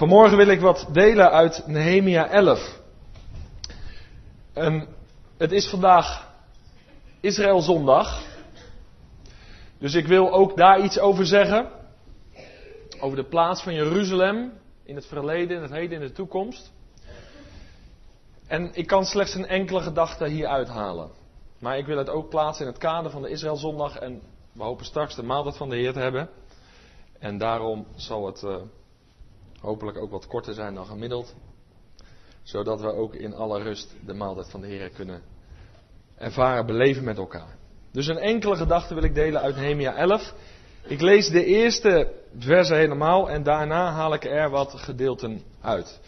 Vanmorgen wil ik wat delen uit Nehemia 11. En het is vandaag Israël zondag. Dus ik wil ook daar iets over zeggen. Over de plaats van Jeruzalem in het verleden, in het heden, in de toekomst. En ik kan slechts een enkele gedachte hier uithalen. Maar ik wil het ook plaatsen in het kader van de Israël zondag. En we hopen straks de maaltijd van de Heer te hebben. En daarom zal het uh, hopelijk ook wat korter zijn dan gemiddeld. Zodat we ook in alle rust de maaltijd van de Heer kunnen ervaren, beleven met elkaar. Dus een enkele gedachte wil ik delen uit Nehemia 11. Ik lees de eerste versen helemaal en daarna haal ik er wat gedeelten uit.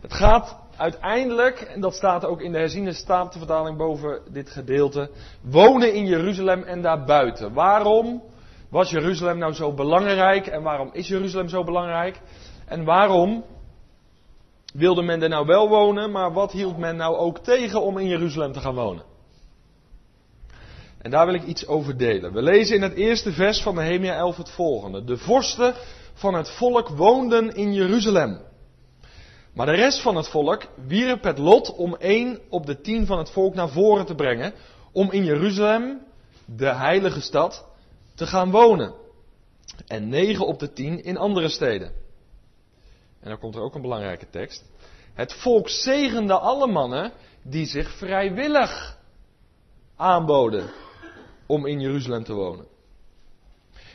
Het gaat uiteindelijk, en dat staat ook in de herziene statenvertaling boven dit gedeelte, wonen in Jeruzalem en daarbuiten. Waarom was Jeruzalem nou zo belangrijk en waarom is Jeruzalem zo belangrijk? En waarom wilde men er nou wel wonen, maar wat hield men nou ook tegen om in Jeruzalem te gaan wonen? En daar wil ik iets over delen. We lezen in het eerste vers van Nehemia 11 het volgende. De vorsten van het volk woonden in Jeruzalem. Maar de rest van het volk wierp het lot om één op de tien van het volk naar voren te brengen, om in Jeruzalem, de heilige stad, te gaan wonen. En negen op de tien in andere steden. En dan komt er ook een belangrijke tekst. Het volk zegende alle mannen die zich vrijwillig aanboden om in Jeruzalem te wonen.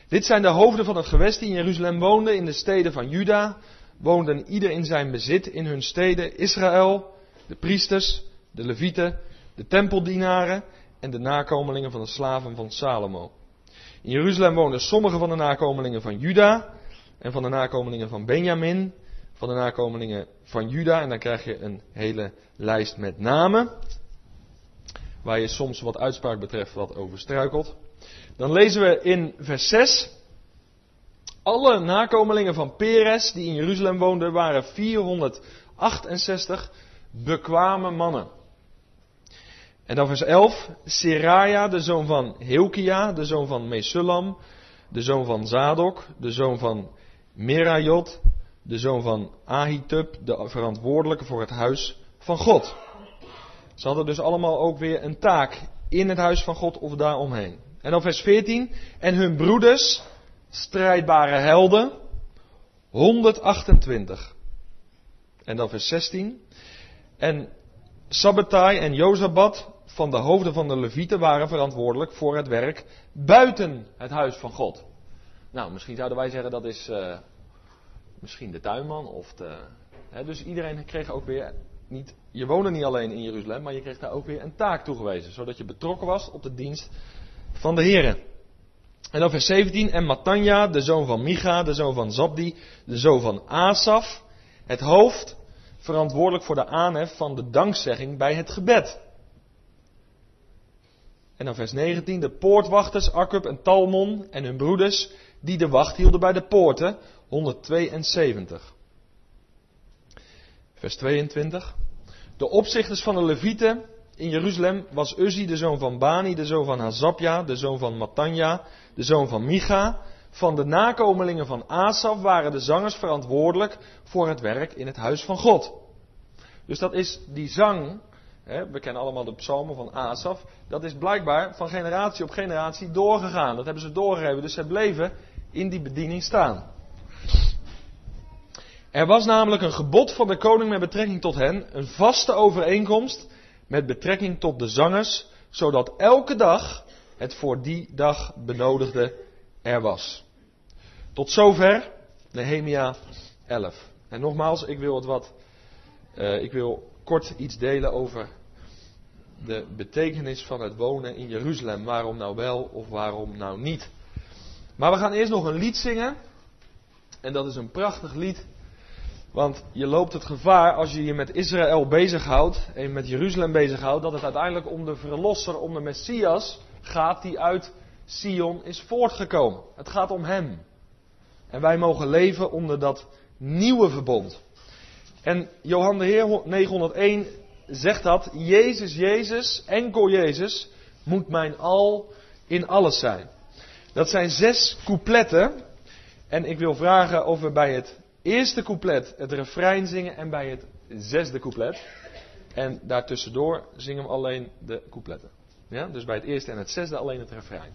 Dit zijn de hoofden van het gewest die in Jeruzalem woonden, in de steden van Juda, woonden ieder in zijn bezit in hun steden Israël, de priesters, de levieten, de tempeldienaren en de nakomelingen van de slaven van Salomo. In Jeruzalem woonden sommige van de nakomelingen van Juda en van de nakomelingen van Benjamin, van de nakomelingen van Juda en dan krijg je een hele lijst met namen waar je soms wat uitspraak betreft wat over struikelt. Dan lezen we in vers 6. Alle nakomelingen van Peres die in Jeruzalem woonden waren 468 bekwame mannen. En dan vers 11. Seraja, de zoon van Hilkia, de zoon van Mesulam, de zoon van Zadok, de zoon van Merajot, de zoon van Ahitub, de verantwoordelijke voor het huis van God. Ze hadden dus allemaal ook weer een taak in het huis van God of daaromheen. En dan vers 14. En hun broeders, strijdbare helden, 128. En dan vers 16. En Sabbatai en Jozabad van de hoofden van de Levieten waren verantwoordelijk voor het werk buiten het huis van God. Nou, misschien zouden wij zeggen dat is uh, misschien de tuinman of de. Hè, dus iedereen kreeg ook weer niet, je woonde niet alleen in Jeruzalem, maar je kreeg daar ook weer een taak toegewezen. Zodat je betrokken was op de dienst van de Heren. En dan vers 17. En Matanja, de zoon van Micha, de zoon van Zabdi, de zoon van Asaf. Het hoofd, verantwoordelijk voor de aanhef van de dankzegging bij het gebed. En dan vers 19. De poortwachters, Akkub en Talmon en hun broeders, die de wacht hielden bij de poorten. 172. Vers 22. De opzichters van de Levieten in Jeruzalem was Uzzi, de zoon van Bani, de zoon van Hazapja, de zoon van Matanja, de zoon van Micha. Van de nakomelingen van Asaf waren de zangers verantwoordelijk voor het werk in het huis van God. Dus dat is die zang, hè, we kennen allemaal de psalmen van Asaf, dat is blijkbaar van generatie op generatie doorgegaan. Dat hebben ze doorgegeven, dus ze bleven in die bediening staan. Er was namelijk een gebod van de koning met betrekking tot hen, een vaste overeenkomst met betrekking tot de zangers, zodat elke dag het voor die dag benodigde er was. Tot zover Nehemia 11. En nogmaals, ik wil het wat, uh, ik wil kort iets delen over de betekenis van het wonen in Jeruzalem. Waarom nou wel of waarom nou niet. Maar we gaan eerst nog een lied zingen. En dat is een prachtig lied want je loopt het gevaar als je je met Israël bezighoudt en met Jeruzalem bezighoudt, dat het uiteindelijk om de verlosser, om de Messias gaat die uit Sion is voortgekomen. Het gaat om hem. En wij mogen leven onder dat nieuwe verbond. En Johan de Heer 901 zegt dat, Jezus, Jezus, enkel Jezus, moet mijn al in alles zijn. Dat zijn zes coupletten. En ik wil vragen of we bij het eerste couplet het refrein zingen en bij het zesde couplet. En daartussendoor zingen we alleen de coupletten. Ja? Dus bij het eerste en het zesde alleen het refrein.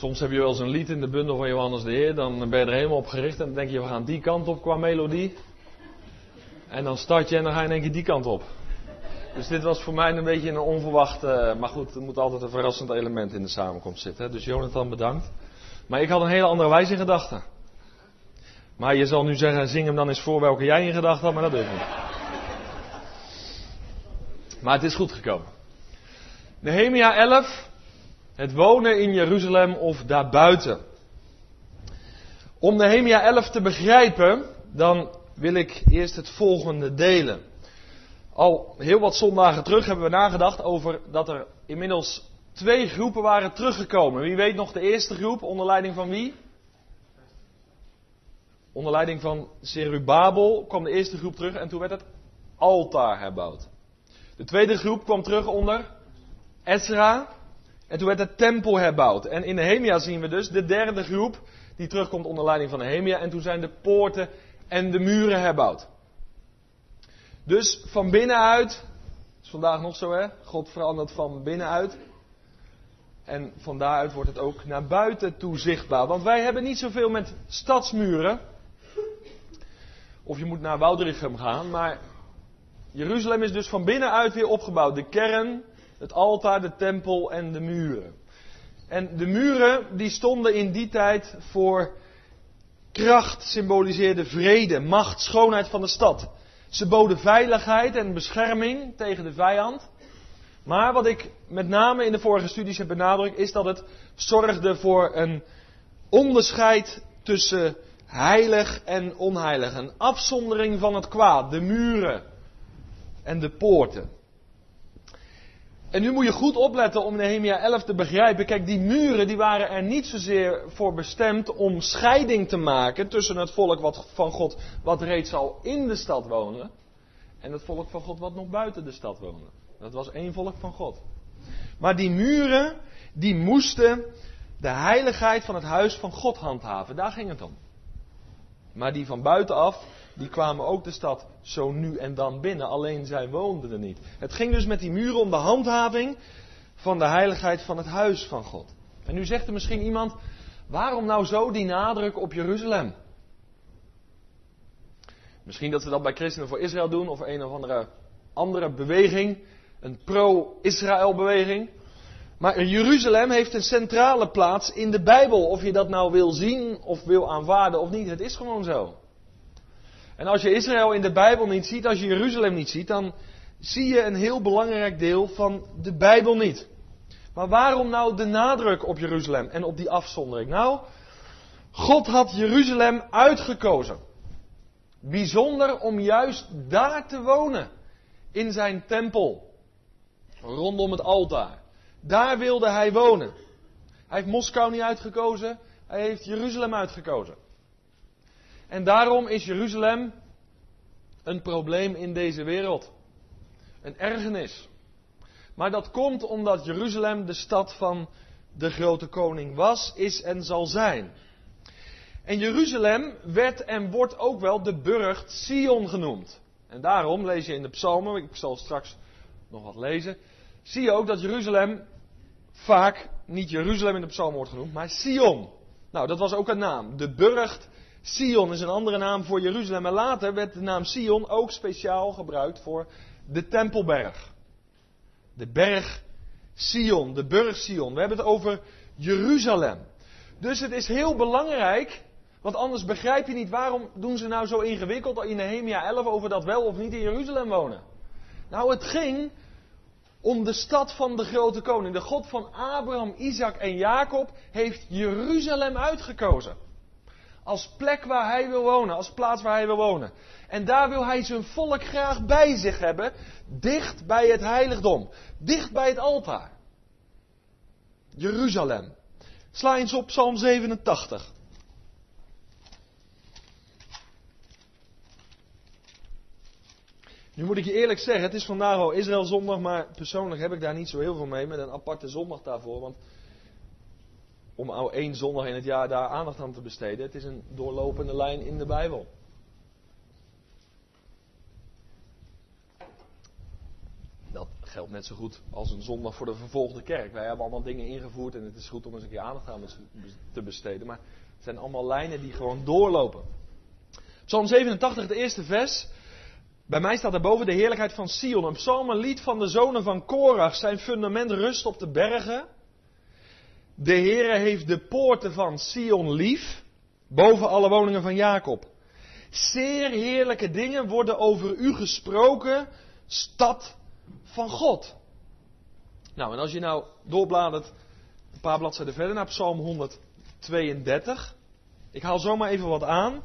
Soms heb je wel eens een lied in de bundel van Johannes de Heer, dan ben je er helemaal op gericht en dan denk je we gaan die kant op qua melodie. En dan start je en dan ga je denk je die kant op. Dus dit was voor mij een beetje een onverwacht, uh, maar goed, er moet altijd een verrassend element in de samenkomst zitten. Dus Jonathan bedankt. Maar ik had een hele andere wijze in gedachten. Maar je zal nu zeggen, zing hem dan eens voor welke jij in gedachten had, maar dat doe ik niet. Maar het is goed gekomen. Nehemia 11, het wonen in Jeruzalem of daarbuiten. Om Nehemia 11 te begrijpen, dan wil ik eerst het volgende delen. Al heel wat zondagen terug hebben we nagedacht over dat er inmiddels twee groepen waren teruggekomen. Wie weet nog de eerste groep, onder leiding van wie? Onder leiding van Serubabel kwam de eerste groep terug en toen werd het altaar herbouwd. De tweede groep kwam terug onder Ezra en toen werd de tempel herbouwd. En in Nehemia zien we dus de derde groep die terugkomt onder leiding van Nehemia en toen zijn de poorten en de muren herbouwd. Dus van binnenuit, is vandaag nog zo hè, God verandert van binnenuit. En van daaruit wordt het ook naar buiten toe zichtbaar. Want wij hebben niet zoveel met stadsmuren. Of je moet naar Woudrichem gaan, maar Jeruzalem is dus van binnenuit weer opgebouwd. De kern, het altaar, de tempel en de muren. En de muren die stonden in die tijd voor kracht, symboliseerde vrede, macht, schoonheid van de stad. Ze boden veiligheid en bescherming tegen de vijand. Maar wat ik met name in de vorige studies heb benadrukt, is dat het zorgde voor een onderscheid tussen heilig en onheilig. Een afzondering van het kwaad, de muren en de poorten. En nu moet je goed opletten om Nehemia 11 te begrijpen. Kijk, die muren die waren er niet zozeer voor bestemd om scheiding te maken tussen het volk wat, van God wat reeds al in de stad woonde en het volk van God wat nog buiten de stad woonde. Dat was één volk van God. Maar die muren, die moesten de heiligheid van het huis van God handhaven. Daar ging het om. Maar die van buitenaf, die kwamen ook de stad zo nu en dan binnen. Alleen zij woonden er niet. Het ging dus met die muren om de handhaving van de heiligheid van het huis van God. En nu zegt er misschien iemand, waarom nou zo die nadruk op Jeruzalem? Misschien dat ze dat bij Christenen voor Israël doen of een of andere andere beweging, een pro-Israël beweging. Maar Jeruzalem heeft een centrale plaats in de Bijbel. Of je dat nou wil zien of wil aanvaarden of niet, het is gewoon zo. En als je Israël in de Bijbel niet ziet, als je Jeruzalem niet ziet, dan zie je een heel belangrijk deel van de Bijbel niet. Maar waarom nou de nadruk op Jeruzalem en op die afzondering? Nou, God had Jeruzalem uitgekozen. Bijzonder om juist daar te wonen. In zijn tempel. Rondom het altaar. Daar wilde hij wonen. Hij heeft Moskou niet uitgekozen, hij heeft Jeruzalem uitgekozen. En daarom is Jeruzalem een probleem in deze wereld. Een ergernis. Maar dat komt omdat Jeruzalem de stad van de grote koning was, is en zal zijn. En Jeruzalem werd en wordt ook wel de burcht Sion genoemd. En daarom lees je in de psalmen, ik zal straks nog wat lezen, zie je ook dat Jeruzalem vaak niet Jeruzalem in de psalm wordt genoemd, maar Sion. Nou, dat was ook een naam. De burcht Sion is een andere naam voor Jeruzalem. En later werd de naam Sion ook speciaal gebruikt voor de Tempelberg. De berg Sion, de burg Sion. We hebben het over Jeruzalem. Dus het is heel belangrijk, want anders begrijp je niet waarom doen ze nou zo ingewikkeld in Nehemia 11 over dat wel of niet in Jeruzalem wonen. Nou, het ging om de stad van de grote koning. De God van Abraham, Isaac en Jacob heeft Jeruzalem uitgekozen. Als plek waar hij wil wonen, als plaats waar hij wil wonen. En daar wil hij zijn volk graag bij zich hebben, dicht bij het heiligdom, dicht bij het altaar. Jeruzalem. Sla eens op Psalm 87. Nu moet ik je eerlijk zeggen, het is vandaag al Israël zondag, maar persoonlijk heb ik daar niet zo heel veel mee met een aparte zondag daarvoor. Want om één zondag in het jaar daar aandacht aan te besteden, het is een doorlopende lijn in de Bijbel. Dat geldt net zo goed als een zondag voor de vervolgde kerk. Wij hebben allemaal dingen ingevoerd en het is goed om eens een keer aandacht aan te besteden. Maar het zijn allemaal lijnen die gewoon doorlopen. Psalm 87, het eerste vers. Bij mij staat daarboven de heerlijkheid van Sion. Een psalm, een lied van de zonen van Korach. Zijn fundament rust op de bergen. De Heere heeft de poorten van Sion lief. Boven alle woningen van Jacob. Zeer heerlijke dingen worden over u gesproken. Stad van God. Nou, en als je nou doorbladert een paar bladzijden verder naar Psalm 132. Ik haal zomaar even wat aan.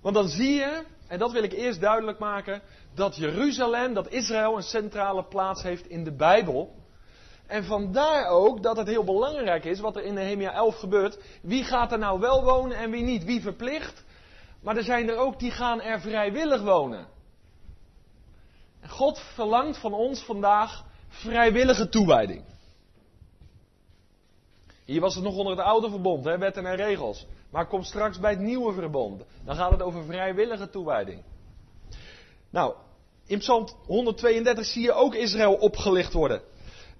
Want dan zie je, en dat wil ik eerst duidelijk maken, dat Jeruzalem, dat Israël een centrale plaats heeft in de Bijbel. En vandaar ook dat het heel belangrijk is wat er in Nehemia 11 gebeurt. Wie gaat er nou wel wonen en wie niet? Wie verplicht? Maar er zijn er ook die gaan er vrijwillig wonen. En God verlangt van ons vandaag vrijwillige toewijding. Hier was het nog onder het oude verbond, hè, wetten en regels. Maar kom straks bij het nieuwe verbond. Dan gaat het over vrijwillige toewijding. Nou, in Psalm 132 zie je ook Israël opgelicht worden.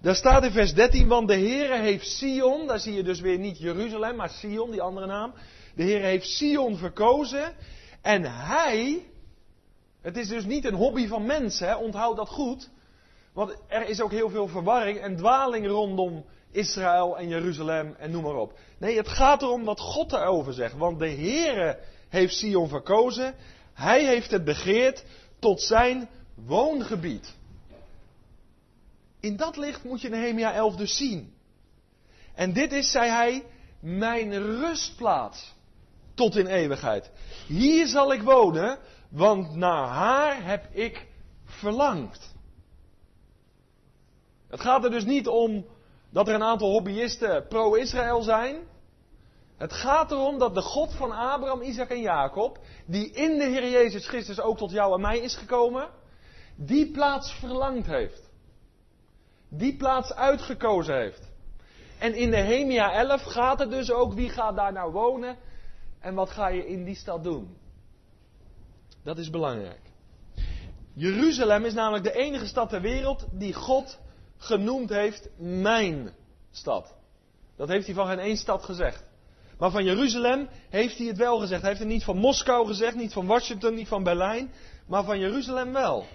Daar staat in vers 13, want de Heere heeft Sion, daar zie je dus weer niet Jeruzalem, maar Sion, die andere naam. De Heere heeft Sion verkozen en hij, het is dus niet een hobby van mensen, hè, onthoud dat goed. Want er is ook heel veel verwarring en dwaling rondom Israël en Jeruzalem en noem maar op. Nee, het gaat erom wat God erover zegt. Want de Heere heeft Sion verkozen. Hij heeft het begeerd tot zijn woongebied. In dat licht moet je Nehemia 11 dus zien. En dit is, zei hij, mijn rustplaats tot in eeuwigheid. Hier zal ik wonen, want naar haar heb ik verlangd. Het gaat er dus niet om dat er een aantal hobbyisten pro-Israël zijn. Het gaat erom dat de God van Abraham, Isaac en Jacob, die in de Heer Jezus Christus ook tot jou en mij is gekomen, die plaats verlangd heeft. Die plaats uitgekozen heeft. En in Nehemia 11 gaat het dus ook, wie gaat daar nou wonen en wat ga je in die stad doen? Dat is belangrijk. Jeruzalem is namelijk de enige stad ter wereld die God genoemd heeft mijn stad. Dat heeft hij van geen één stad gezegd. Maar van Jeruzalem heeft hij het wel gezegd. Hij heeft het niet van Moskou gezegd, niet van Washington, niet van Berlijn, maar van Jeruzalem wel.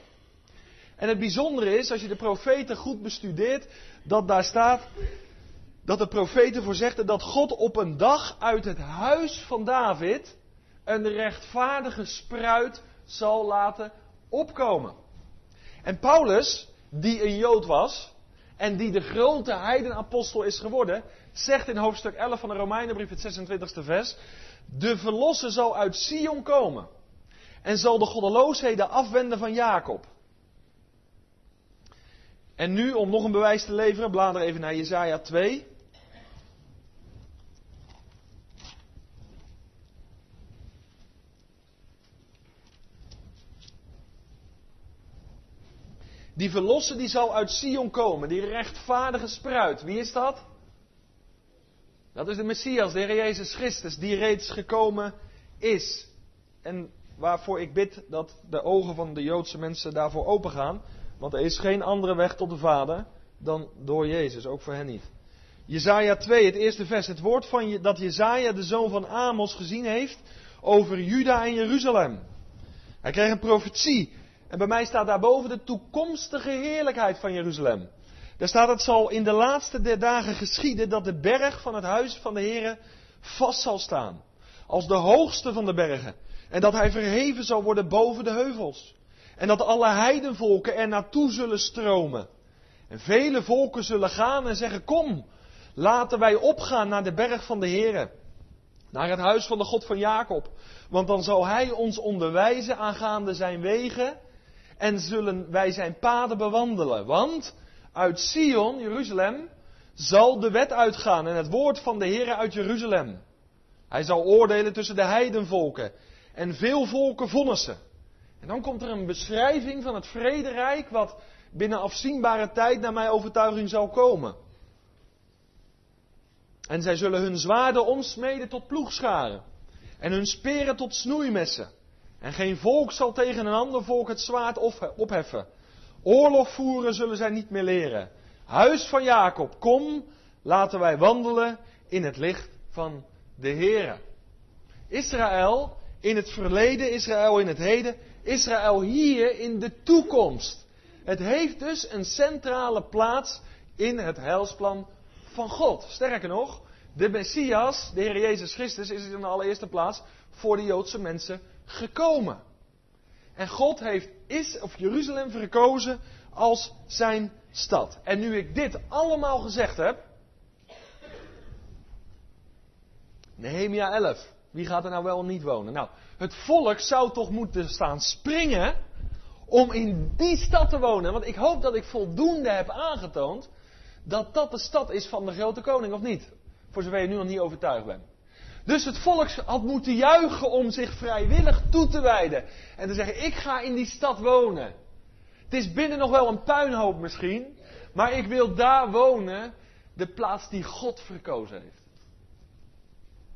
En het bijzondere is, als je de profeten goed bestudeert, dat daar staat dat de profeten voorzegden dat God op een dag uit het huis van David een rechtvaardige spruit zal laten opkomen. En Paulus, die een Jood was, en die de grote heidenapostel is geworden, zegt in hoofdstuk 11 van de Romeinenbrief, het 26e vers, de verlosser zal uit Sion komen en zal de goddeloosheden afwenden van Jacob. En nu, om nog een bewijs te leveren, blader even naar Jesaja 2. Die verlosser die zal uit Sion komen, die rechtvaardige spruit. Wie is dat? Dat is de Messias, de Heer Jezus Christus, die reeds gekomen is. En waarvoor ik bid dat de ogen van de Joodse mensen daarvoor opengaan. Want er is geen andere weg tot de Vader dan door Jezus, ook voor hen niet. Jezaja 2, het eerste vers. Het woord van je, dat Jezaja, de zoon van Amos, gezien heeft over Juda en Jeruzalem. Hij kreeg een profetie en bij mij staat daarboven de toekomstige heerlijkheid van Jeruzalem. Daar staat het zal in de laatste der dagen geschieden dat de berg van het huis van de Heere vast zal staan. Als de hoogste van de bergen. En dat hij verheven zal worden boven de heuvels. En dat alle heidenvolken er naartoe zullen stromen. En vele volken zullen gaan en zeggen, kom, laten wij opgaan naar de berg van de Heere. Naar het huis van de God van Jacob. Want dan zal hij ons onderwijzen aangaande zijn wegen en zullen wij zijn paden bewandelen. Want uit Sion, Jeruzalem, zal de wet uitgaan en het woord van de Heer uit Jeruzalem. Hij zal oordelen tussen de heidenvolken en veel volken vonnissen. En dan komt er een beschrijving van het vrederijk wat binnen afzienbare tijd naar mijn overtuiging zal komen. En zij zullen hun zwaarden omsmeden tot ploegscharen en hun speren tot snoeimessen. En geen volk zal tegen een ander volk het zwaard opheffen. Oorlog voeren zullen zij niet meer leren. Huis van Jacob, kom, laten wij wandelen in het licht van de Heere. Israël in het verleden, Israël in het heden, Israël hier in de toekomst. Het heeft dus een centrale plaats in het heilsplan van God. Sterker nog, de Messias, de Heer Jezus Christus, is in de allereerste plaats voor de Joodse mensen gekomen. En God heeft is, of Jeruzalem verkozen als zijn stad. En nu ik dit allemaal gezegd heb. Nehemia 11. Wie gaat er nou wel niet wonen? Nou, het volk zou toch moeten staan springen om in die stad te wonen. Want ik hoop dat ik voldoende heb aangetoond dat dat de stad is van de grote koning, of niet? Voor zover je nu nog niet overtuigd bent. Dus het volk had moeten juichen om zich vrijwillig toe te wijden. En te zeggen, ik ga in die stad wonen. Het is binnen nog wel een puinhoop misschien. Maar ik wil daar wonen. De plaats die God verkozen heeft.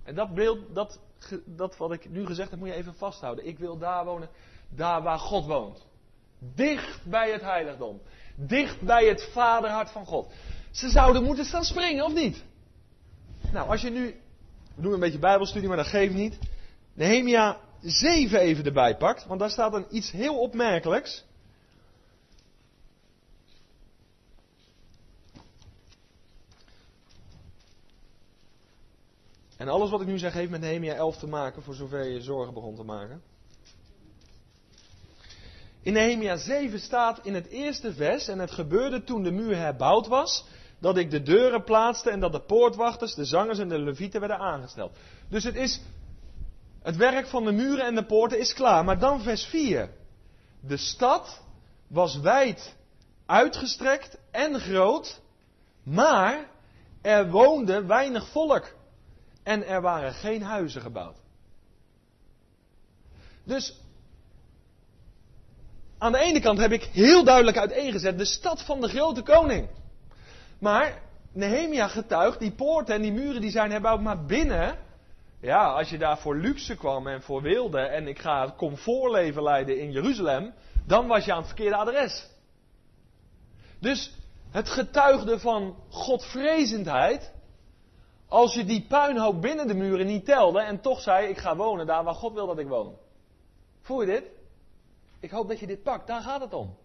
En dat beeld, dat, dat wat ik nu gezegd heb, moet je even vasthouden. Ik wil daar wonen. Daar waar God woont. Dicht bij het heiligdom. Dicht bij het vaderhart van God. Ze zouden moeten staan springen, of niet? Nou, als je nu we doen een beetje bijbelstudie, maar dat geeft niet. Nehemia 7 even erbij pakt, want daar staat een iets heel opmerkelijks. En alles wat ik nu zeg heeft met Nehemia 11 te maken, voor zover je zorgen begon te maken. In Nehemia 7 staat in het eerste vers, en het gebeurde toen de muur herbouwd was, dat ik de deuren plaatste en dat de poortwachters, de zangers en de levieten werden aangesteld. Dus het is, het werk van de muren en de poorten is klaar. Maar dan vers 4. De stad was wijd uitgestrekt en groot, maar er woonde weinig volk en er waren geen huizen gebouwd. Dus aan de ene kant heb ik heel duidelijk uiteengezet de stad van de grote koning. Maar Nehemia getuigt, die poorten en die muren die zijn herbouwd, maar binnen, ja, als je daar voor luxe kwam en voor wilde en ik ga het comfortleven leiden in Jeruzalem, dan was je aan het verkeerde adres. Dus het getuigde van godvrezendheid, als je die puinhoop binnen de muren niet telde en toch zei, ik ga wonen daar waar God wil dat ik woon. Voel je dit? Ik hoop dat je dit pakt, daar gaat het om.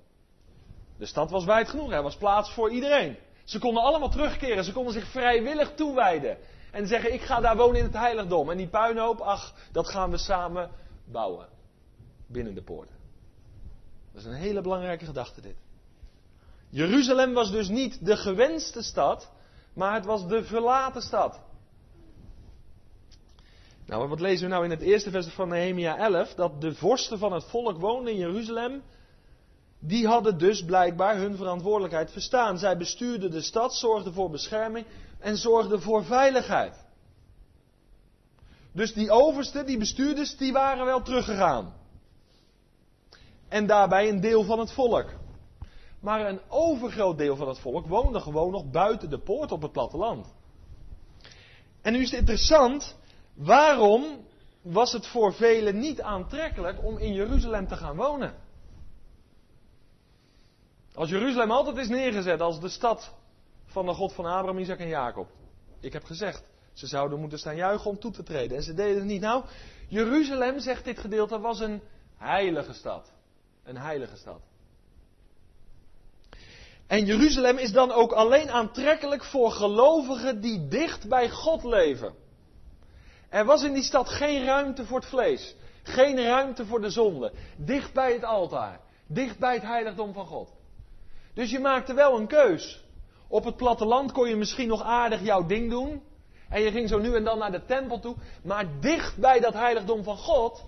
De stad was wijd genoeg, er was plaats voor iedereen. Ze konden allemaal terugkeren. Ze konden zich vrijwillig toewijden. En zeggen, ik ga daar wonen in het heiligdom. En die puinhoop, ach, dat gaan we samen bouwen. Binnen de poorten. Dat is een hele belangrijke gedachte dit. Jeruzalem was dus niet de gewenste stad, maar het was de verlaten stad. Nou, wat lezen we nou in het eerste vers van Nehemia 11? Dat de vorsten van het volk woonden in Jeruzalem die hadden dus blijkbaar hun verantwoordelijkheid verstaan. Zij bestuurden de stad, zorgden voor bescherming en zorgden voor veiligheid. Dus die oversten, die bestuurders, die waren wel teruggegaan. En daarbij een deel van het volk. Maar een overgroot deel van het volk woonde gewoon nog buiten de poort op het platteland. En nu is het interessant, waarom was het voor velen niet aantrekkelijk om in Jeruzalem te gaan wonen? Als Jeruzalem altijd is neergezet als de stad van de God van Abraham, Isaac en Jacob. Ik heb gezegd, ze zouden moeten staan juichen om toe te treden. En ze deden het niet. Nou, Jeruzalem, zegt dit gedeelte, was een heilige stad. Een heilige stad. En Jeruzalem is dan ook alleen aantrekkelijk voor gelovigen die dicht bij God leven. Er was in die stad geen ruimte voor het vlees. Geen ruimte voor de zonde. Dicht bij het altaar. Dicht bij het heiligdom van God. Dus je maakte wel een keus. Op het platteland kon je misschien nog aardig jouw ding doen. En je ging zo nu en dan naar de tempel toe. Maar dicht bij dat heiligdom van God.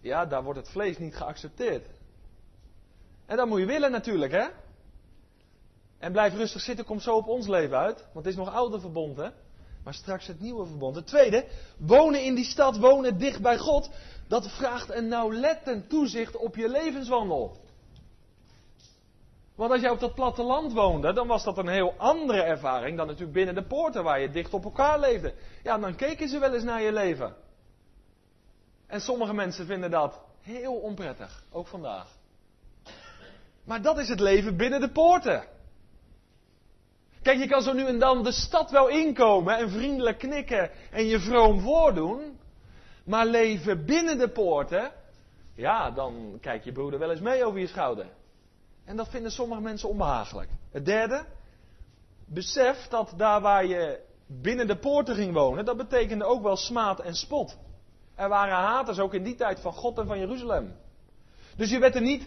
Ja, daar wordt het vlees niet geaccepteerd. En dat moet je willen natuurlijk, hè? En blijf rustig zitten, kom zo op ons leven uit. Want het is nog oude verbond, hè? Maar straks het nieuwe verbond. Het tweede, wonen in die stad, wonen dicht bij God. Dat vraagt een nauwlettend toezicht op je levenswandel. Want als jij op dat platteland woonde, dan was dat een heel andere ervaring dan natuurlijk binnen de poorten waar je dicht op elkaar leefde. Ja, dan keken ze wel eens naar je leven. En sommige mensen vinden dat heel onprettig, ook vandaag. Maar dat is het leven binnen de poorten. Kijk, je kan zo nu en dan de stad wel inkomen en vriendelijk knikken en je vroom voordoen. Maar leven binnen de poorten, ja, dan kijkt je broeder wel eens mee over je schouder. En dat vinden sommige mensen onbehagelijk. Het derde, besef dat daar waar je binnen de poorten ging wonen, dat betekende ook wel smaad en spot. Er waren haters ook in die tijd van God en van Jeruzalem. Dus je werd er niet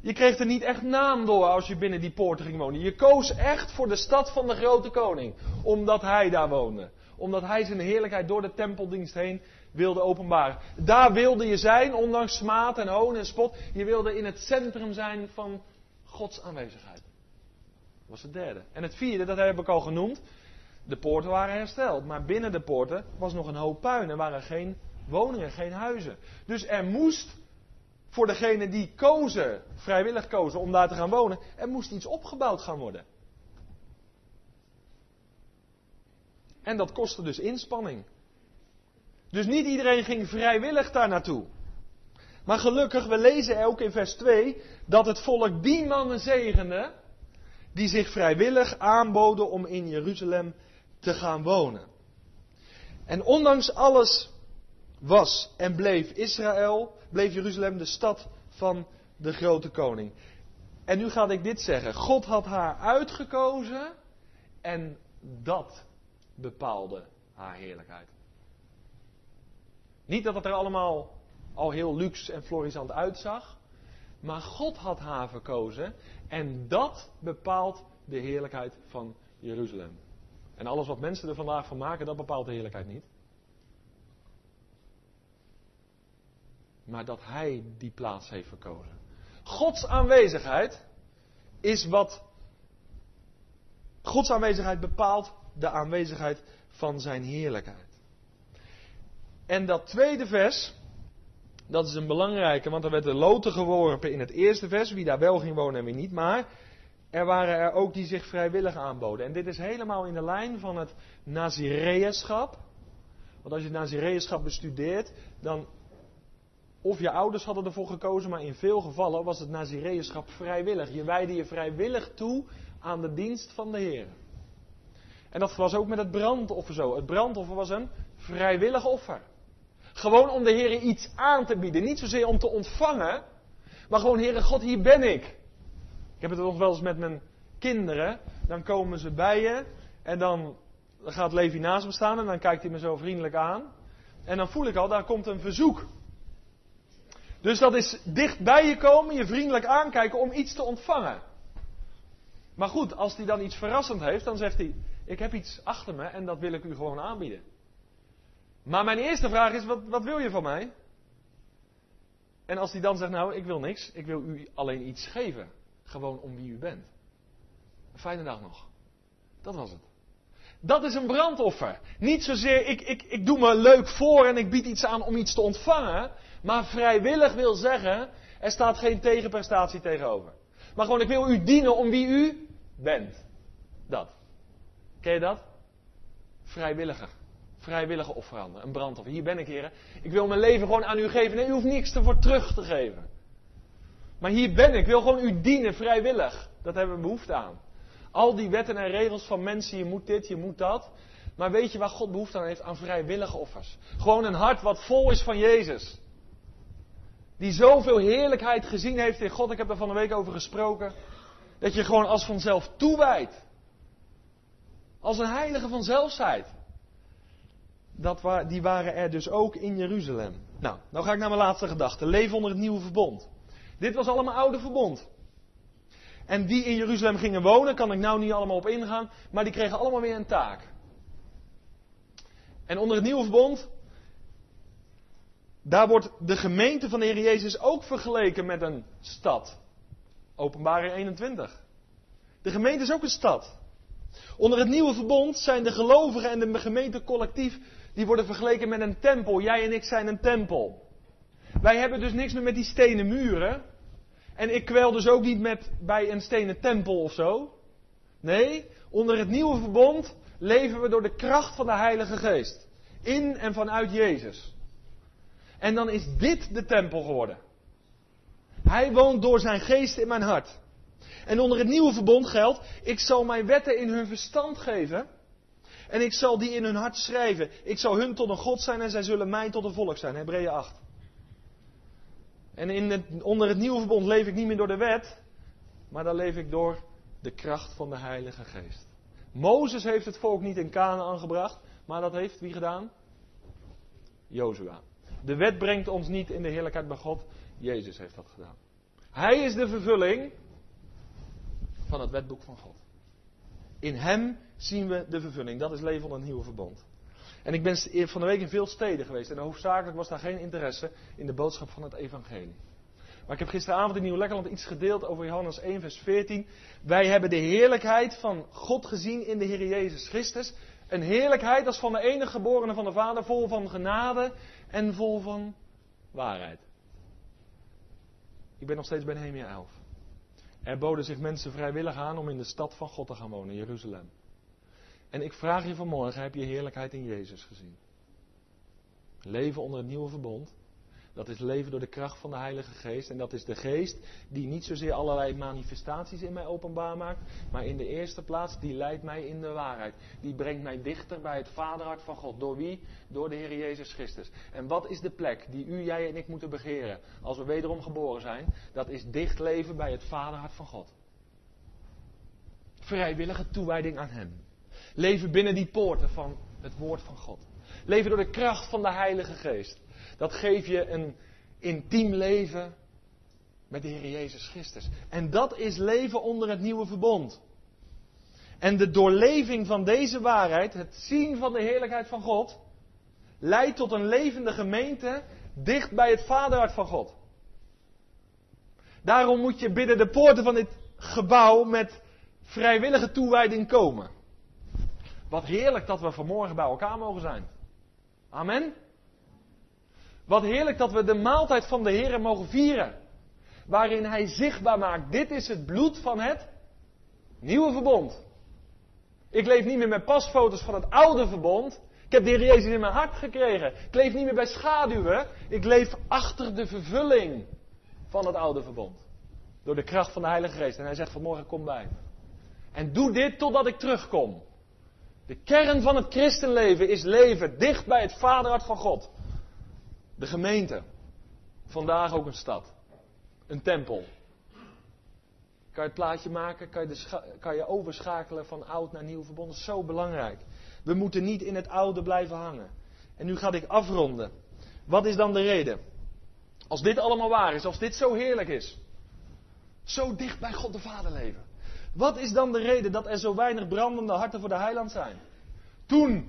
je kreeg er niet echt naam door als je binnen die poorten ging wonen. Je koos echt voor de stad van de grote koning. Omdat hij daar woonde. Omdat hij zijn heerlijkheid door de tempeldienst heen wilde openbaren. Daar wilde je zijn, ondanks smaad en hoon en spot. Je wilde in het centrum zijn van Gods aanwezigheid. Dat was het derde. En het vierde, dat heb ik al genoemd. De poorten waren hersteld. Maar binnen de poorten was nog een hoop puin. Er waren geen woningen, geen huizen. Dus er moest voor degene die kozen, vrijwillig kozen om daar te gaan wonen, er moest iets opgebouwd gaan worden. En dat kostte dus inspanning. Dus niet iedereen ging vrijwillig daar naartoe. Maar gelukkig, we lezen ook in vers 2 dat het volk die mannen zegende, die zich vrijwillig aanboden om in Jeruzalem te gaan wonen. En ondanks alles was en bleef Israël, bleef Jeruzalem de stad van de grote koning. En nu ga ik dit zeggen. God had haar uitgekozen en dat bepaalde haar heerlijkheid. Niet dat het er allemaal al heel luxe en florissant uitzag, maar God had haar verkozen en dat bepaalt de heerlijkheid van Jeruzalem. En alles wat mensen er vandaag van maken, dat bepaalt de heerlijkheid niet. Maar dat Hij die plaats heeft verkozen. Gods aanwezigheid is wat. Gods aanwezigheid bepaalt de aanwezigheid van Zijn heerlijkheid. En dat tweede vers, dat is een belangrijke, want er werd de loten geworpen in het eerste vers, wie daar wel ging wonen en wie niet. Maar er waren er ook die zich vrijwillig aanboden. En dit is helemaal in de lijn van het Nazireëschap. Want als je het Nazireëschap bestudeert, dan of je ouders hadden ervoor gekozen, maar in veel gevallen was het Nazireëschap vrijwillig. Je wijde je vrijwillig toe aan de dienst van de Heer. En dat was ook met het brandoffer zo. Het brandoffer was een vrijwillig offer. Gewoon om de Heer iets aan te bieden. Niet zozeer om te ontvangen, maar gewoon, Heere God, hier ben ik. Ik heb het nog wel eens met mijn kinderen. Dan komen ze bij je en dan gaat Levi naast me staan en dan kijkt hij me zo vriendelijk aan. En dan voel ik al, daar komt een verzoek. Dus dat is dicht bij je komen, je vriendelijk aankijken om iets te ontvangen. Maar goed, als hij dan iets verrassend heeft, dan zegt hij: Ik heb iets achter me en dat wil ik u gewoon aanbieden. Maar mijn eerste vraag is: Wat, wat wil je van mij? En als hij dan zegt: Nou, ik wil niks, ik wil u alleen iets geven. Gewoon om wie u bent. Fijne dag nog. Dat was het. Dat is een brandoffer. Niet zozeer ik, ik, ik doe me leuk voor en ik bied iets aan om iets te ontvangen. Maar vrijwillig wil zeggen, er staat geen tegenprestatie tegenover. Maar gewoon, ik wil u dienen om wie u bent. Dat. Ken je dat? Vrijwilliger. Vrijwillige offeranden. Een brandoffer. Hier ben ik, heren. Ik wil mijn leven gewoon aan u geven. Nee, u hoeft niks ervoor terug te geven. Maar hier ben ik. Ik wil gewoon u dienen, vrijwillig. Dat hebben we behoefte aan. Al die wetten en regels van mensen, je moet dit, je moet dat. Maar weet je waar God behoefte aan heeft? Aan vrijwillige offers. Gewoon een hart wat vol is van Jezus. Die zoveel heerlijkheid gezien heeft in God. Ik heb er van de week over gesproken. Dat je gewoon als vanzelf toewijdt. Als een heilige vanzelfsheid. Dat die waren er dus ook in Jeruzalem. Nou, nou ga ik naar mijn laatste gedachte. Leven onder het nieuwe verbond. Dit was allemaal oude verbond. En die in Jeruzalem gingen wonen, kan ik nou niet allemaal op ingaan, maar die kregen allemaal weer een taak. En onder het nieuwe verbond daar wordt de gemeente van de Heer Jezus ook vergeleken met een stad. Openbaring 21. De gemeente is ook een stad. Onder het nieuwe verbond zijn de gelovigen en de gemeente collectief, die worden vergeleken met een tempel. Jij en ik zijn een tempel. Wij hebben dus niks meer met die stenen muren. En ik kwel dus ook niet met, bij een stenen tempel of zo. Nee, onder het nieuwe verbond leven we door de kracht van de Heilige Geest. In en vanuit Jezus. En dan is dit de tempel geworden. Hij woont door zijn geest in mijn hart. En onder het nieuwe verbond geldt, ik zal mijn wetten in hun verstand geven. En ik zal die in hun hart schrijven. Ik zal hun tot een God zijn en zij zullen mij tot een volk zijn. Hebreeën 8. En in onder het nieuwe verbond leef ik niet meer door de wet, maar dan leef ik door de kracht van de Heilige Geest. Mozes heeft het volk niet in Canaan gebracht, maar dat heeft wie gedaan? Jozua. De wet brengt ons niet in de heerlijkheid bij God, Jezus heeft dat gedaan. Hij is de vervulling van het wetboek van God. In Hem zien we de vervulling. Dat is leven onder het nieuwe verbond. En ik ben van de week in veel steden geweest. En hoofdzakelijk was daar geen interesse in de boodschap van het evangelie. Maar ik heb gisteravond in Nieuw-Lekkerland iets gedeeld over Johannes 1, vers 14. Wij hebben de heerlijkheid van God gezien in de Heer Jezus Christus. Een heerlijkheid als van de enige geborene van de Vader, vol van genade en vol van waarheid. Ik ben nog steeds bij Nehemia 11. Er boden zich mensen vrijwillig aan om in de stad van God te gaan wonen, Jeruzalem. En ik vraag je vanmorgen, heb je heerlijkheid in Jezus gezien? Leven onder het nieuwe verbond. Dat is leven door de kracht van de Heilige Geest. En dat is de Geest die niet zozeer allerlei manifestaties in mij openbaar maakt. Maar in de eerste plaats, die leidt mij in de waarheid. Die brengt mij dichter bij het Vaderhart van God. Door wie? Door de Heer Jezus Christus. En wat is de plek die u, jij en ik moeten begeren als we wederom geboren zijn? Dat is dicht leven bij het Vaderhart van God. Vrijwillige toewijding aan Hem. Leven binnen die poorten van het woord van God. Leven door de kracht van de Heilige Geest. Dat geeft je een intiem leven met de Heer Jezus Christus. En dat is leven onder het nieuwe verbond. En de doorleving van deze waarheid, het zien van de heerlijkheid van God, leidt tot een levende gemeente dicht bij het vaderhart van God. Daarom moet je binnen de poorten van dit gebouw met vrijwillige toewijding komen. Wat heerlijk dat we vanmorgen bij elkaar mogen zijn. Amen. Wat heerlijk dat we de maaltijd van de Heer mogen vieren. Waarin Hij zichtbaar maakt, dit is het bloed van het nieuwe verbond. Ik leef niet meer met pasfoto's van het oude verbond. Ik heb de Heer Jezus in mijn hart gekregen. Ik leef niet meer bij schaduwen. Ik leef achter de vervulling van het oude verbond. Door de kracht van de Heilige Geest. En hij zegt vanmorgen, kom bij. En doe dit totdat ik terugkom. De kern van het christenleven is leven dicht bij het vaderhart van God. De gemeente. Vandaag ook een stad. Een tempel. Kan je het plaatje maken? Kan je, kan je overschakelen van oud naar nieuw verbond? Dat is zo belangrijk. We moeten niet in het oude blijven hangen. En nu ga ik afronden. Wat is dan de reden? Als dit allemaal waar is, als dit zo heerlijk is. Zo dicht bij God de Vader leven. Wat is dan de reden dat er zo weinig brandende harten voor de heiland zijn? Toen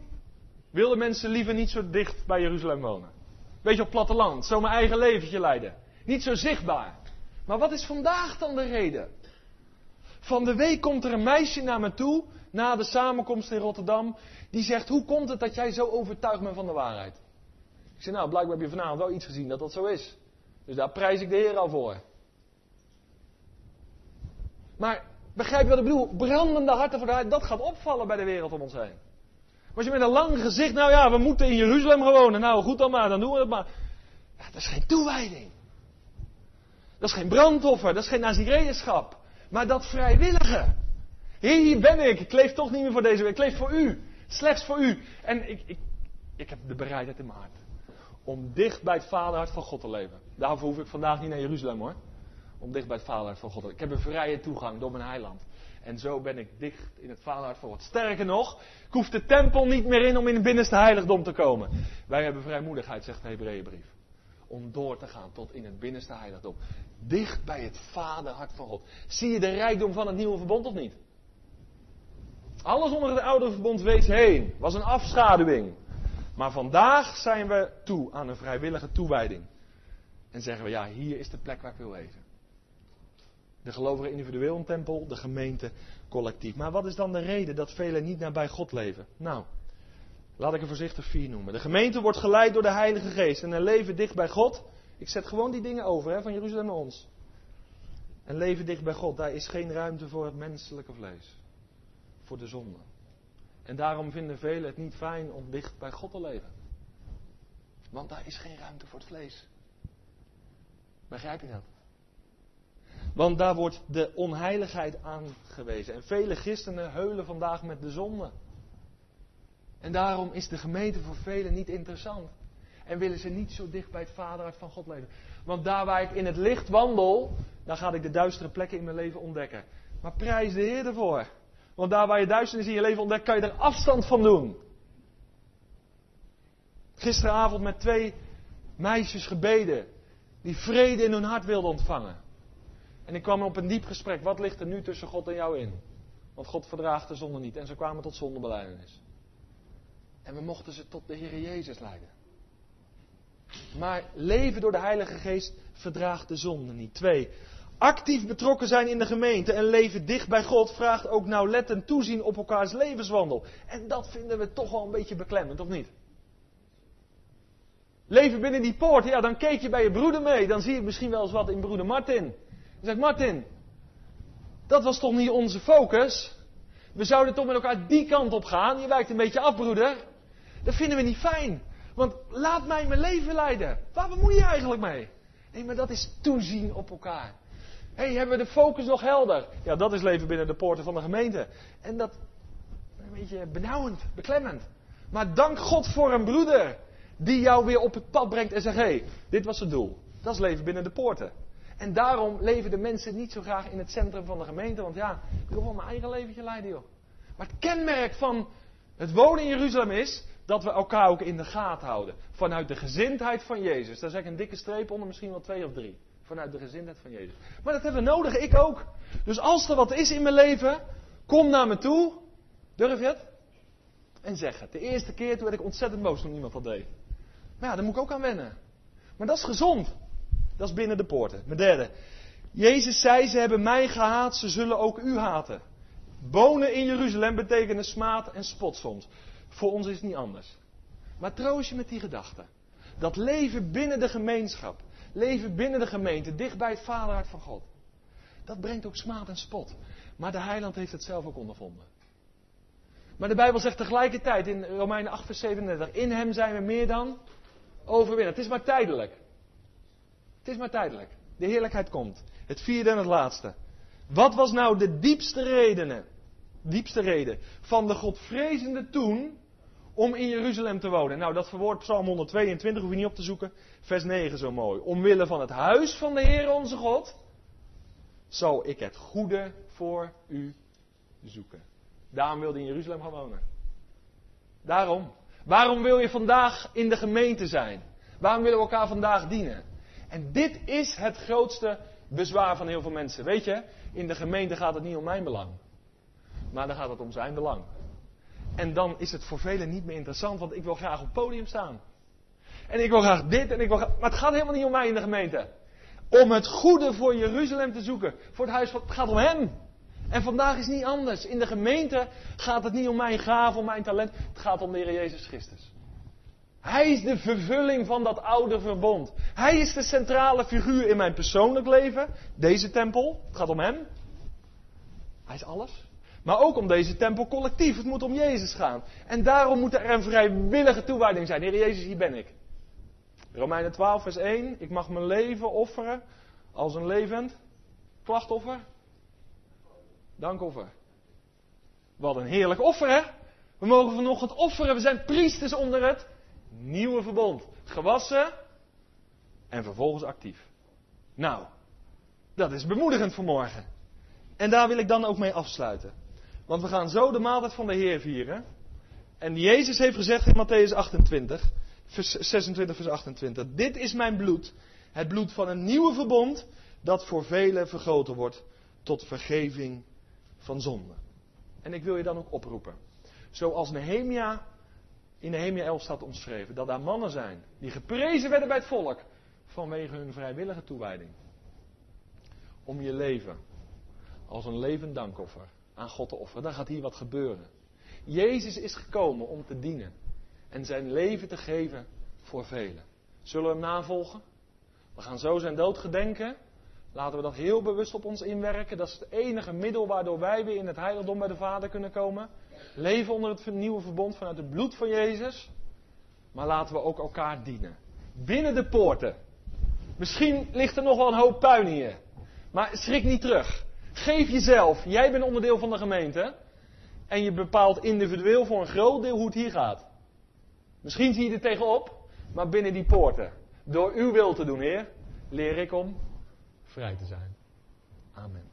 wilden mensen liever niet zo dicht bij Jeruzalem wonen. Beetje op platteland, zo mijn eigen leventje leiden. Niet zo zichtbaar. Maar wat is vandaag dan de reden? Van de week komt er een meisje naar me toe, na de samenkomst in Rotterdam, die zegt, hoe komt het dat jij zo overtuigd bent van de waarheid? Ik zeg, nou, blijkbaar heb je vanavond wel iets gezien dat dat zo is. Dus daar prijs ik de Heer al voor. Maar, begrijp je wat ik bedoel? Brandende harten voor de waarheid, dat gaat opvallen bij de wereld om ons heen. Als je met een lang gezicht, nou ja, we moeten in Jeruzalem wonen. Nou, goed dan maar, dan doen we het maar. Dat is geen toewijding. Dat is geen brandoffer, dat is geen nazireënschap. Maar dat vrijwillige. Hier ben ik. Ik leef toch niet meer voor deze week. Ik leef voor u. Slechts voor u. En ik, ik, ik heb de bereidheid in mijn hart. Om dicht bij het vaderhart van God te leven. Daarvoor hoef ik vandaag niet naar Jeruzalem hoor. Om dicht bij het vaderhart van God te leven. Ik heb een vrije toegang door mijn heiland. En zo ben ik dicht in het vaderhart van God. Sterker nog, ik hoef de tempel niet meer in om in het binnenste heiligdom te komen. Wij hebben vrijmoedigheid, zegt de Hebreeënbrief. Om door te gaan tot in het binnenste heiligdom. Dicht bij het vaderhart van God. Zie je de rijkdom van het nieuwe verbond of niet? Alles onder het oude verbond wees heen. Was een afschaduwing. Maar vandaag zijn we toe aan een vrijwillige toewijding. En zeggen we, ja, hier is de plek waar ik wil wezen. De gelovigen individueel een tempel, de gemeente collectief. Maar wat is dan de reden dat velen niet naar bij God leven? Nou, laat ik er voorzichtig vier noemen. De gemeente wordt geleid door de Heilige Geest en een leven dicht bij God. Ik zet gewoon die dingen over, hè, van Jeruzalem naar ons. Een leven dicht bij God, daar is geen ruimte voor het menselijke vlees. Voor de zonde. En daarom vinden velen het niet fijn om dicht bij God te leven. Want daar is geen ruimte voor het vlees. Begrijp je dat? Want daar wordt de onheiligheid aangewezen. En vele christenen heulen vandaag met de zonde. En daarom is de gemeente voor velen niet interessant. En willen ze niet zo dicht bij het vaderhart van God leven. Want daar waar ik in het licht wandel, dan ga ik de duistere plekken in mijn leven ontdekken. Maar prijs de Heer ervoor. Want daar waar je duisternis in je leven ontdekt, kan je er afstand van doen. Gisteravond met twee meisjes gebeden. Die vrede in hun hart wilden ontvangen. En ik kwam op een diep gesprek. Wat ligt er nu tussen God en jou in? Want God verdraagt de zonde niet. En ze kwamen tot zondebeleidenis. En we mochten ze tot de Heer Jezus leiden. Maar leven door de Heilige Geest verdraagt de zonde niet. Twee, actief betrokken zijn in de gemeente en leven dicht bij God vraagt ook nauwlettend toezien op elkaars levenswandel. En dat vinden we toch wel een beetje beklemmend, of niet? Leven binnen die poort, ja, dan keek je bij je broeder mee. Dan zie je misschien wel eens wat in broeder Martin. Dan zegt Martin, dat was toch niet onze focus? We zouden toch met elkaar die kant op gaan. Je wijkt een beetje af, broeder. Dat vinden we niet fijn. Want laat mij mijn leven leiden. Waar bemoei je eigenlijk mee? Nee, maar dat is toezien op elkaar. Hé, hey, hebben we de focus nog helder? Ja, dat is leven binnen de poorten van de gemeente. En dat, een beetje benauwend, beklemmend. Maar dank God voor een broeder die jou weer op het pad brengt en zegt: hé, hey, dit was het doel. Dat is leven binnen de poorten. En daarom leven de mensen niet zo graag in het centrum van de gemeente, want ja, ik wil wel mijn eigen leventje leiden, joh. Maar het kenmerk van het wonen in Jeruzalem is dat we elkaar ook in de gaten houden. Vanuit de gezindheid van Jezus. Daar zeg ik een dikke streep onder, misschien wel twee of drie. Vanuit de gezindheid van Jezus. Maar dat hebben we nodig, ik ook. Dus als er wat is in mijn leven, kom naar me toe. Durf je het? En zeg het. De eerste keer toen werd ik ontzettend boos toen iemand dat deed. Maar ja, daar moet ik ook aan wennen. Maar dat is gezond. Dat is binnen de poorten. Mijn derde. Jezus zei, ze hebben mij gehaat, ze zullen ook u haten. Wonen in Jeruzalem betekent smaad en spot soms. Voor ons is het niet anders. Maar troost je met die gedachte. Dat leven binnen de gemeenschap, leven binnen de gemeente, dicht bij het vaderhart van God. Dat brengt ook smaad en spot. Maar de heiland heeft het zelf ook ondervonden. Maar de Bijbel zegt tegelijkertijd in Romeinen 8, vers 37: In hem zijn we meer dan overwinnen. Het is maar tijdelijk. Is maar tijdelijk. De heerlijkheid komt. Het vierde en het laatste. Wat was nou de diepste redenen, diepste reden van de Godvrezende toen om in Jeruzalem te wonen? Nou, dat verwoordt Psalm 122, hoef je niet op te zoeken. Vers 9 zo mooi. Omwille van het huis van de Heer onze God zal ik het goede voor u zoeken. Daarom wilde hij in Jeruzalem gaan wonen. Daarom. Waarom wil je vandaag in de gemeente zijn? Waarom willen we elkaar vandaag dienen? En dit is het grootste bezwaar van heel veel mensen. Weet je, in de gemeente gaat het niet om mijn belang. Maar dan gaat het om zijn belang. En dan is het voor velen niet meer interessant, want ik wil graag op het podium staan. En ik wil graag dit en ik wil graag... Maar het gaat helemaal niet om mij in de gemeente. Om het goede voor Jeruzalem te zoeken. Voor het huis van... Het gaat om hem. En vandaag is niet anders. In de gemeente gaat het niet om mijn gave, om mijn talent. Het gaat om de Heer Jezus Christus. Hij is de vervulling van dat oude verbond. Hij is de centrale figuur in mijn persoonlijk leven. Deze tempel. Het gaat om hem. Hij is alles. Maar ook om deze tempel collectief. Het moet om Jezus gaan. En daarom moet er een vrijwillige toewijding zijn. Heer Jezus, hier ben ik. Romeinen 12, vers 1. Ik mag mijn leven offeren als een levend klachtoffer. Dankoffer. Wat een heerlijk offer, hè? We mogen vanochtend offeren. We zijn priesters onder het nieuwe verbond. Gewassen en vervolgens actief. Nou, dat is bemoedigend voor morgen. En daar wil ik dan ook mee afsluiten. Want we gaan zo de maaltijd van de Heer vieren. En Jezus heeft gezegd in Matthäus 28, vers 26, vers 28. Dit is mijn bloed, het bloed van een nieuwe verbond, dat voor velen vergoten wordt tot vergeving van zonde. En ik wil je dan ook oproepen. Zoals Nehemia in Nehemia 11 staat omschreven. Dat daar mannen zijn die geprezen werden bij het volk vanwege hun vrijwillige toewijding. Om je leven als een levend dankoffer aan God te offeren. Dan gaat hier wat gebeuren. Jezus is gekomen om te dienen en zijn leven te geven voor velen. Zullen we hem navolgen? We gaan zo zijn dood gedenken. Laten we dat heel bewust op ons inwerken. Dat is het enige middel waardoor wij weer in het heiligdom bij de Vader kunnen komen. Leven onder het nieuwe verbond vanuit het bloed van Jezus. Maar laten we ook elkaar dienen. Binnen de poorten. Misschien ligt er nog wel een hoop puin hier. Maar schrik niet terug. Geef jezelf. Jij bent onderdeel van de gemeente. En je bepaalt individueel voor een groot deel hoe het hier gaat. Misschien zie je er tegenop, maar binnen die poorten. Door uw wil te doen, Heer, leer ik om vrij te zijn. Amen.